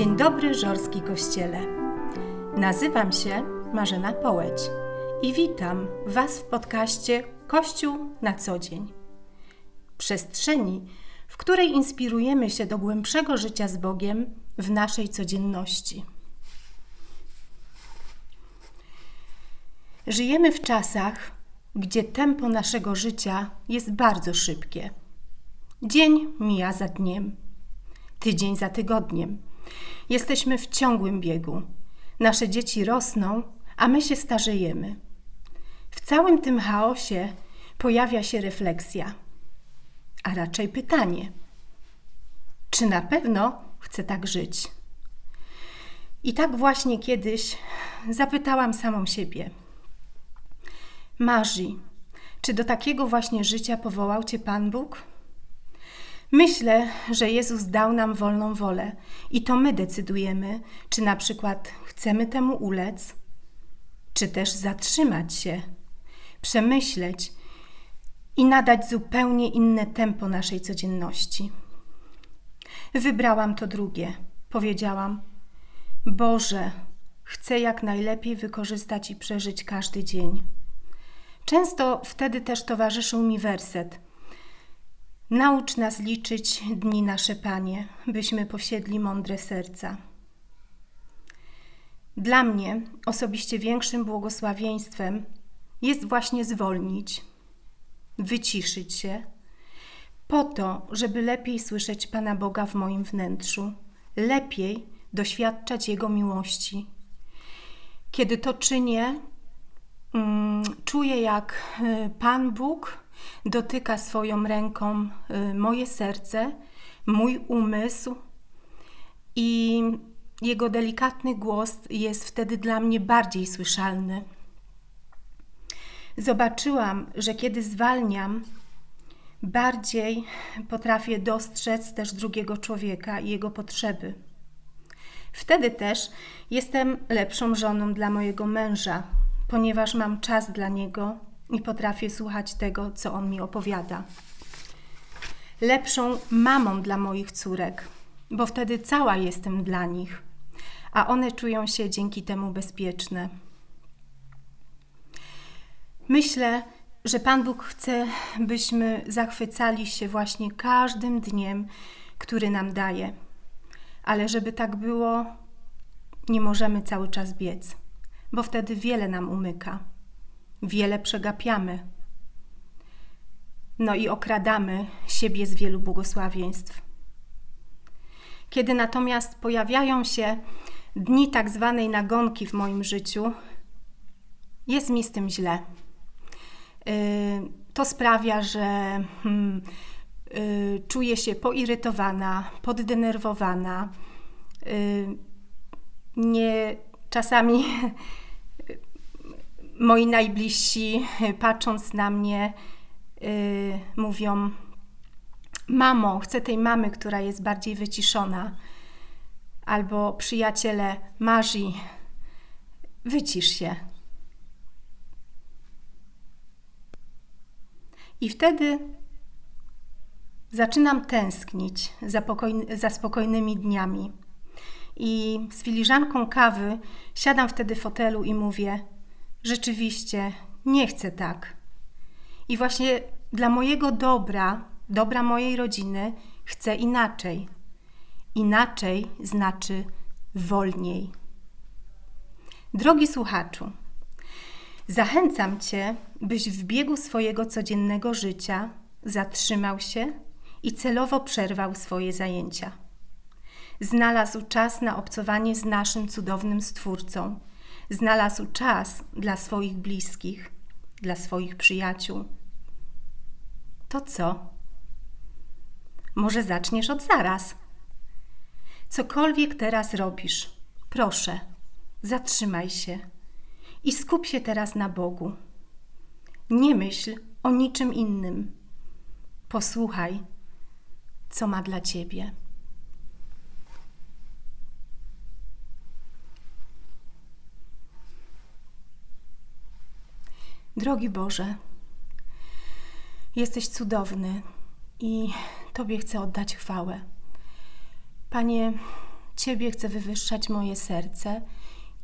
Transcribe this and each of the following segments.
dobry Żorski Kościele. Nazywam się Marzena Połeć i witam Was w podcaście Kościół na co dzień. Przestrzeni, w której inspirujemy się do głębszego życia z Bogiem w naszej codzienności. Żyjemy w czasach, gdzie tempo naszego życia jest bardzo szybkie. Dzień mija za dniem, tydzień za tygodniem Jesteśmy w ciągłym biegu. Nasze dzieci rosną, a my się starzejemy. W całym tym chaosie pojawia się refleksja, a raczej pytanie: czy na pewno chcę tak żyć? I tak właśnie kiedyś zapytałam samą siebie: Marzy, czy do takiego właśnie życia powołał Cię Pan Bóg? Myślę, że Jezus dał nam wolną wolę i to my decydujemy, czy na przykład chcemy temu ulec, czy też zatrzymać się, przemyśleć i nadać zupełnie inne tempo naszej codzienności. Wybrałam to drugie. Powiedziałam: Boże, chcę jak najlepiej wykorzystać i przeżyć każdy dzień. Często wtedy też towarzyszył mi werset Naucz nas liczyć dni nasze, Panie, byśmy posiedli mądre serca. Dla mnie osobiście większym błogosławieństwem jest właśnie zwolnić, wyciszyć się, po to, żeby lepiej słyszeć Pana Boga w moim wnętrzu, lepiej doświadczać Jego miłości. Kiedy to czynię, mm, czuję, jak y, Pan Bóg dotyka swoją ręką y, moje serce, mój umysł i jego delikatny głos jest wtedy dla mnie bardziej słyszalny. Zobaczyłam, że kiedy zwalniam, bardziej potrafię dostrzec też drugiego człowieka i jego potrzeby. Wtedy też jestem lepszą żoną dla mojego męża, ponieważ mam czas dla niego i potrafię słuchać tego, co on mi opowiada. Lepszą mamą dla moich córek, bo wtedy cała jestem dla nich, a one czują się dzięki temu bezpieczne. Myślę, że Pan Bóg chce, byśmy zachwycali się właśnie każdym dniem, który nam daje. Ale żeby tak było, nie możemy cały czas biec, bo wtedy wiele nam umyka wiele przegapiamy. No i okradamy siebie z wielu błogosławieństw. Kiedy natomiast pojawiają się dni tak zwanej nagonki w moim życiu, jest mi z tym źle. Y, to sprawia, że hmm, y, czuję się poirytowana, poddenerwowana. Y, nie, czasami moi najbliżsi, patrząc na mnie, yy, mówią: Mamo, chcę tej mamy, która jest bardziej wyciszona. Albo przyjaciele, Marzy, wycisz się. I wtedy zaczynam tęsknić za, za spokojnymi dniami. I z filiżanką kawy siadam wtedy w fotelu i mówię: rzeczywiście nie chcę tak. I właśnie dla mojego dobra, dobra mojej rodziny, chcę inaczej. Inaczej znaczy wolniej. Drogi słuchaczu, zachęcam Cię, byś w biegu swojego codziennego życia zatrzymał się i celowo przerwał swoje zajęcia. Znalazł czas na obcowanie z naszym cudownym Stwórcą znalazł czas dla swoich bliskich, dla swoich przyjaciół. To co? Może zaczniesz od zaraz. Cokolwiek teraz robisz, proszę, zatrzymaj się i skup się teraz na Bogu. Nie myśl o niczym innym. Posłuchaj, co ma dla ciebie. Drogi Boże, jesteś cudowny i Tobie chcę oddać chwałę. Panie, Ciebie chce wywyższać moje serce,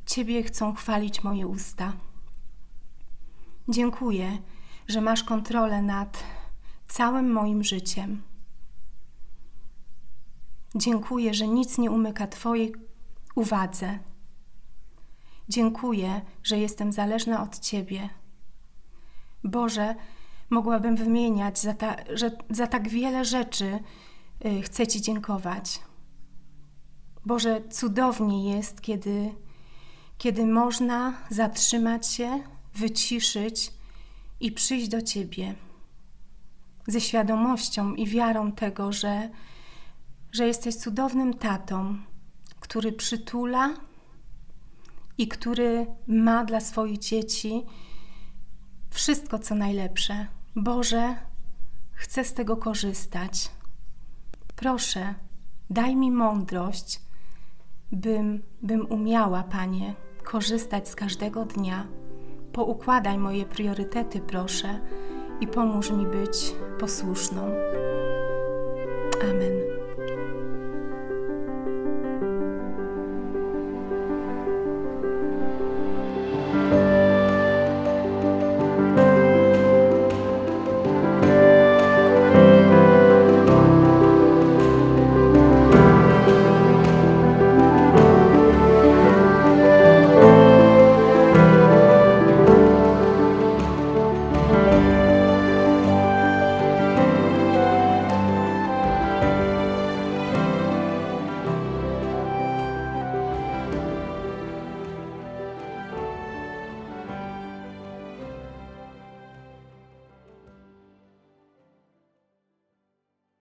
Ciebie chcą chwalić moje usta. Dziękuję, że masz kontrolę nad całym moim życiem. Dziękuję, że nic nie umyka Twojej uwadze. Dziękuję, że jestem zależna od Ciebie. Boże, mogłabym wymieniać za, ta, że, za tak wiele rzeczy. Yy, chcę Ci dziękować. Boże, cudownie jest, kiedy, kiedy można zatrzymać się, wyciszyć i przyjść do Ciebie ze świadomością i wiarą tego, że, że jesteś cudownym tatą, który przytula i który ma dla swoich dzieci wszystko, co najlepsze. Boże, chcę z tego korzystać. Proszę, daj mi mądrość, bym, bym umiała, Panie, korzystać z każdego dnia. Poukładaj moje priorytety, proszę, i pomóż mi być posłuszną. Amen.